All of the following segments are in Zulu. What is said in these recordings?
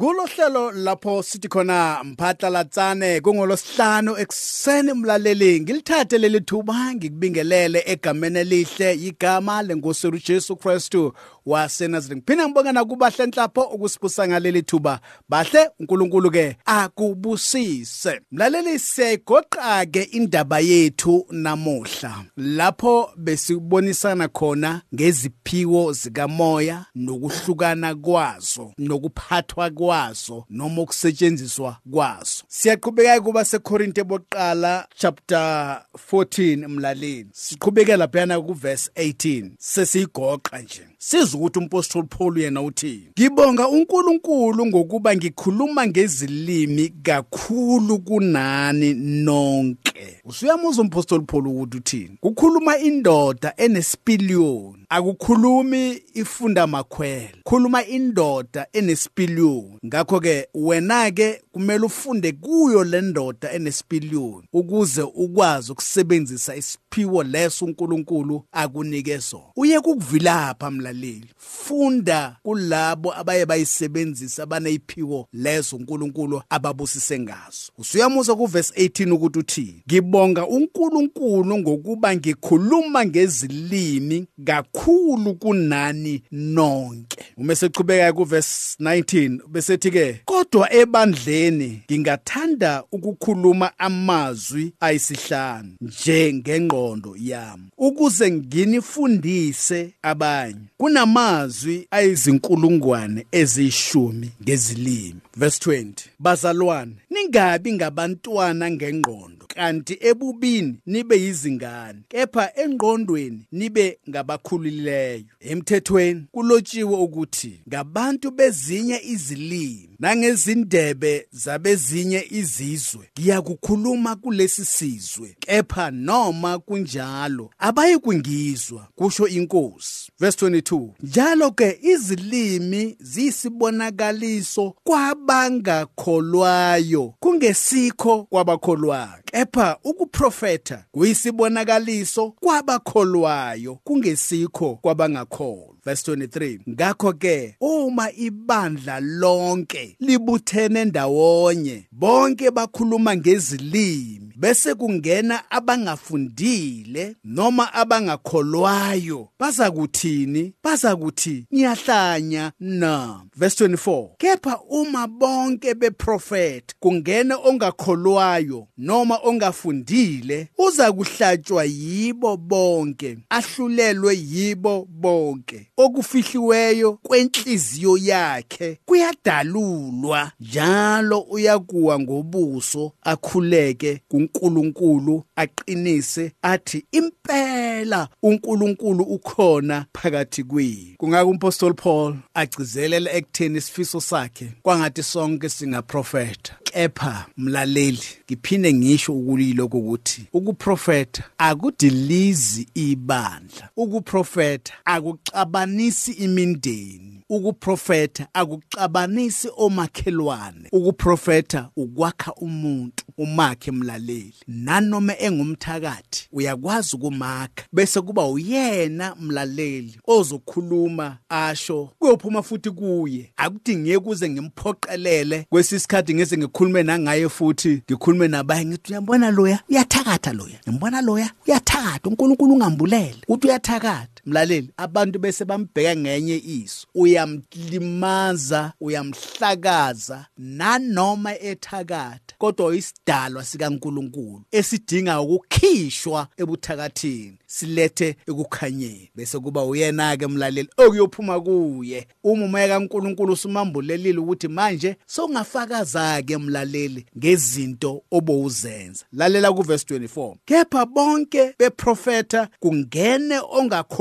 Kulohlelo lapho sithi khona mphatla latsane kungolosihlanu ekseni mlaleli. Ngilithathe leli thuba ngikubingelele egameni elihle igama lenkosi uJesu Kristu waseNazareth ngiphinda ngibonga nakubahle enhlapho ukusibusa ngaleli thuba. Bahle uNkulunkulu ke akubusise. Mlaleli siyayigoqa ke indaba yethu namuhla. Lapho besibonisana khona ngeziphiwo zikamoya nokuhlukana kwazo nokuphathwa kwazo noma ukusetshenziswa kwazo siyaqhubeka kuba seKorinte boqala chapter 14 mlaleli siqhubekela phana ku verse 18 sesiyigoqa nje. Sizwa ukuthi umpostoli Paul yena uthini. Ngibonga uNkulunkulu ngokuba ngikhuluma ngezilimi kakhulu kunani nonke. Usuyamuzwa umpostoli Paul ukuthi uthini? Kukhuluma indoda enesipiliyoni. Akukhulumi ifunda makhwela khuluma indoda enesipiliyoni. Ngakho ke wena ke kumele ufunde kuyo le ndoda enesipiliyoni ukuze ukwazi ukusebenzisa isiphiwo leso uNkulunkulu akunike sona. Uye kukuvilapha mlaleli. Funda kulabo abaye bayisebenzisa abaneziphiwo lezo uNkulunkulu ababusise ngazo usuyamuzwa kuverse 18 ukuthi uthi ngibonga uNkulunkulu ngokuba ngikhuluma ngezilimi kakhulu. Kunani nonke. Uma seqhubeka kuverse 19 besethi ke kodwa ebandleni ngingathanda ukukhuluma amazwi ayisihlanu nje ngengqondo yami ukuze nginifundise abanye. Kunamazwi ayizinkulungwane eziyishumi ngezilimi. Verse 20 bazalwane ningabi ngabantwana ngengqondo kanti ebubini nibe yizingane kepha engqondweni nibe ngabakhulileyo emthethweni kulotshiwe ukuthi ngabantu bezinye izilimi nangezindebe zabezinye izizwe ngiyakukhuluma kulesi sizwe kepha noma kunjalo abayikungizwa kusho inkosi. Verse 22 njalo ke izilimi ziyisibonakaliso kwabangakholwayo kungesikho kwabakholwayo. Kepha ukuprofetha kuyisibonakaliso kwabakholwayo kungesikho kwabangakholwa. Verse 23 ngakho ke uma ibandla lonke libuthene ndawonye bonke bakhuluma ngezilimi bese kungena abangafundile noma abangakholwayo. Bazakuthini bazakuthi niyahlanya na? Verse 24 kepha uma bonke beprofeta kungena ongakholwayo noma ongafundile uza kuhlatshwa yibo bonke ahlulelwe yibo bonke. Okufihliweyo kwenhliziyo yakhe kuyadalulwa njalo uyakuwa ngobuso akhuleke kuNkulunkulu aqinise athi impela uNkulunkulu ukhona phakathi kwethu kungaka umpostoli Paul agcizelela ekutheni isifiso sakhe kwangathi sonke singaprofeta kepha mlaleli ngiphinde ngisho ukuliloko ukuthi ukuprofeta akudilizi ibandla ukuprofeta akucabanisi imindeni. Ukuprofeta akucabanisi omakhelwane. Ukuprofeta ukwakha umuntu umakhe mlaleli. Nanoma engumthakathi uyakwazi ukumakha bese kuba uyena mlaleli ozokhuluma asho kuyophuma futhi kuye. Akudingeki kuze ngimphoqelele kwesisikhathi ngeze ngikhulume nangaye futhi ngikhulume nabanye ngithi uyambona loya? Uyathakatha loya? Ngibona loya? Uyathakatha? uNkulunkulu ungambulele? Uthi uyathakatha. Mlaleli abantu bese bambheka ngenye iso uyamlimaza uyamhlakaza nanoma ethakatha kodwa isidalwa sikaNkuluNkulu esidinga ukukhishwa ebuthakathini silethe ekukhanyeni. Bese kuba uyena ke mlaleli okuyophuma kuye. Uma umoya kaNkuluNkulu usumambulelile ukuthi manje songafakaza ke mlaleli ngezinto obowuzenza. Lalela ku verse 24 kepha bonke beprofeta kungene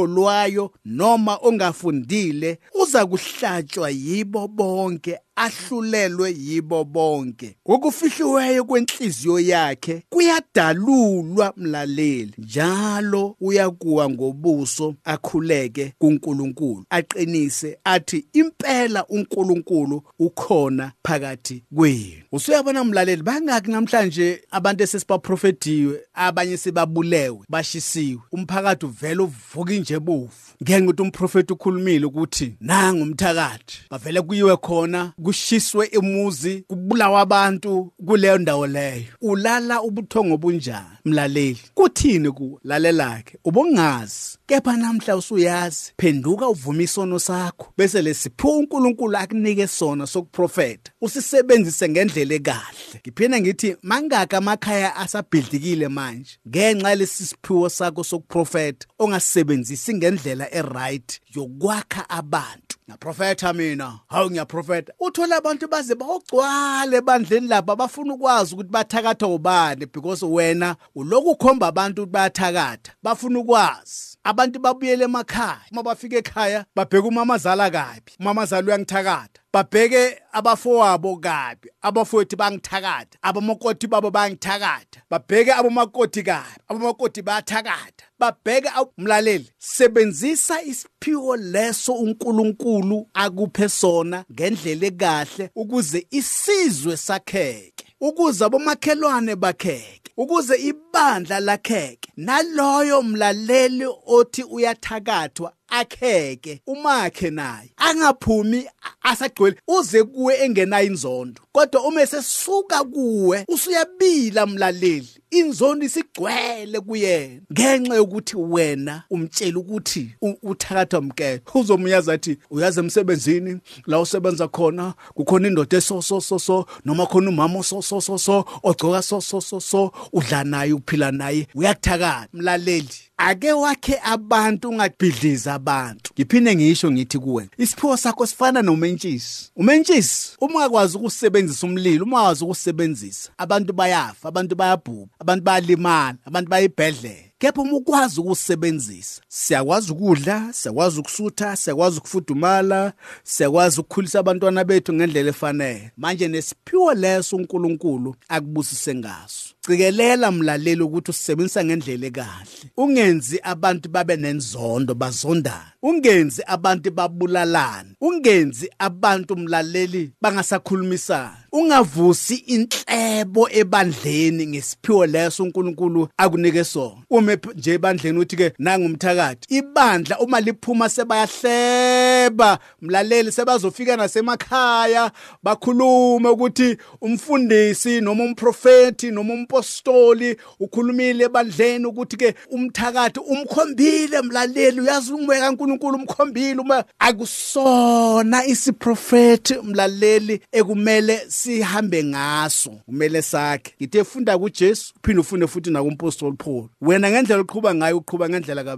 ongakholwayo noma ongafundile uza kuhlatshwa yibo bonke ahlulelwe yibo bonke. Ngokufihliweyo kwenhliziyo yakhe kuyadalulwa mlaleli. Njalo uyakuwa ngobuso akhuleke kuNkulunkulu. Aqinise athi impela uNkulunkulu ukhona phakathi kwenu. Usuyabona mlaleli bangaki namhlanje abantu esesibaprofetiwe abanye sebabulewe bashisiwe. Umphakathi uvela uvuka nje bofu ngenxa ukuthi umprofeti ukhulumile ukuthi nanga umthakathi bavele kuyiwe khona kushiswe emuzi kubulawa abantu kuleyo ndawo leyo. Ulala ubuthongo obunjani mlaleli? Kuthini ku? Lalela ke ubungazi kepha namhla usuyazi phenduka uvume isono sakho bese lesiphiwa uNkulunkulu akunike sona sokuprofeta usisebenzise ngendlela ekahle. Ngiphinde ngithi mangaka amakhaya asabhidlikile manje ngenxa lesiphiwo sakho sokuprofeta ongasebenzisi ngendlela eright yokwakha abantu. Ngaprofetha mina. Hawu ngiyaprofetha uthola abantu baze bawugcwale ebandleni lapha bafuna ukwazi ukuthi bathakatha ubani because wena uloku ukhomba abantu ukuthi bayathakatha. Bafuna ukwazi. Abantu babuyele emakhaya. Uma bafika ekhaya babheka umamazala kabi. Umamazala uyangithakatha. Babheke abafowabo kabi. Abafowethu bangithakatha. Abamakoti babo bangithakatha. Babheke abomakoti kabi. Abomakoti bayathakatha. Babheke umlaleli sebenzisa isiphiwo leso uNkulunkulu akuphe sona ngendlela ekahle ukuze isizwe sakheke ukuze abomakhelwane bakheke ukuze ibandla lakheke. Naloyo mlaleli othi uyathakathwa akheke umakhe naye angaphumi asagcwele uze kuwe engenayo inzondo. Kodwa uma esesuka kuwe usuyabila mlaleli. Inzondo isigcwele kuyena. Ngenxa yokuthi wena umtshela ukuthi uthakatha mkele uzomyaza athi uyazi emsebenzini la usebenza khona kukhona indoda eso so so noma khona umama so so so so ogcoka so so so so udla naye uphila naye uyakuthakatha. Mlaleli ake wakhe abantu ungabhidliza abantu. Ngiphinde ngisho ngithi kuwena isiphiwo sakho sifana nomentshisi. Umentshisi uma ungakwazi ukusebenzisa umlilo uma wazi ukusebenzisa abantu bayafa abantu bayabhubha. Abantu bayalimala abantu bayibhedlela. Kepha uma ukwazi ukusebenzisa siyakwazi ukudla siyakwazi ukusutha siyakwazi ukufudumala siyakwazi ukukhulisa abantwana bethu ngendlela efanele. Manje nesiphiwo leso uNkulunkulu akubusise ngaso. Cikelela mlaleli ukuthi usebenzisa ngendlela ekahle. Ungenzi abantu babe nenzondo bazondana ungenzi abantu babulalane. Ungenzi abantu mlaleli bangasakhulumisana ungavusi inhlebo ebandleni ngesiphiwo leso uNkulunkulu akunike sona. Ume nje ebandleni uthi ke nangumthakathi. Ibandla uma liphuma sebayahleba. Mlaleli sebazofika nasemakhaya bakhulume ukuthi umfundisi noma umprofeti noma umpostoli ukhulumile ebandleni ukuthi ke umthakathi umkhombile mlaleli uyazi umbeka uNkulunkulu umkhombile uma akusona isiprofeti mlaleli ekumele sihambe ngaso. Kumele sakhe. Ngithe funda kuJesu uphinde ufunde futhi nakumpostoli Paul. Wena ngendlela oqhubha ngayo uqhubha ngendlela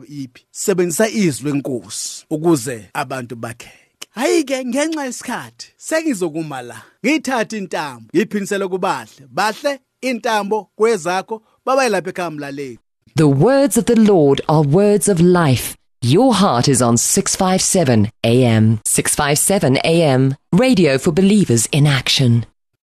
sebenzisa izwi ukuze abantu bakheke. Hayike ngenxa yesikhathi sengizokuma la. Ngithatha intambo ngiphinisele kubahle. Bahle intambo kwezakho The words of the Lord are words of life. Your heart is on 657 AM 657 AM radio for believers in action